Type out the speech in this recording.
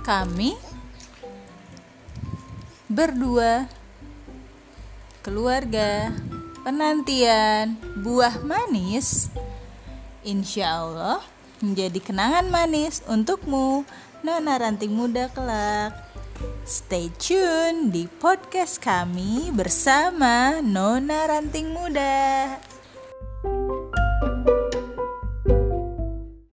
kami berdua keluarga penantian buah manis insya Allah menjadi kenangan manis untukmu Nona Ranting Muda kelak Stay tune di podcast kami bersama Nona Ranting Muda.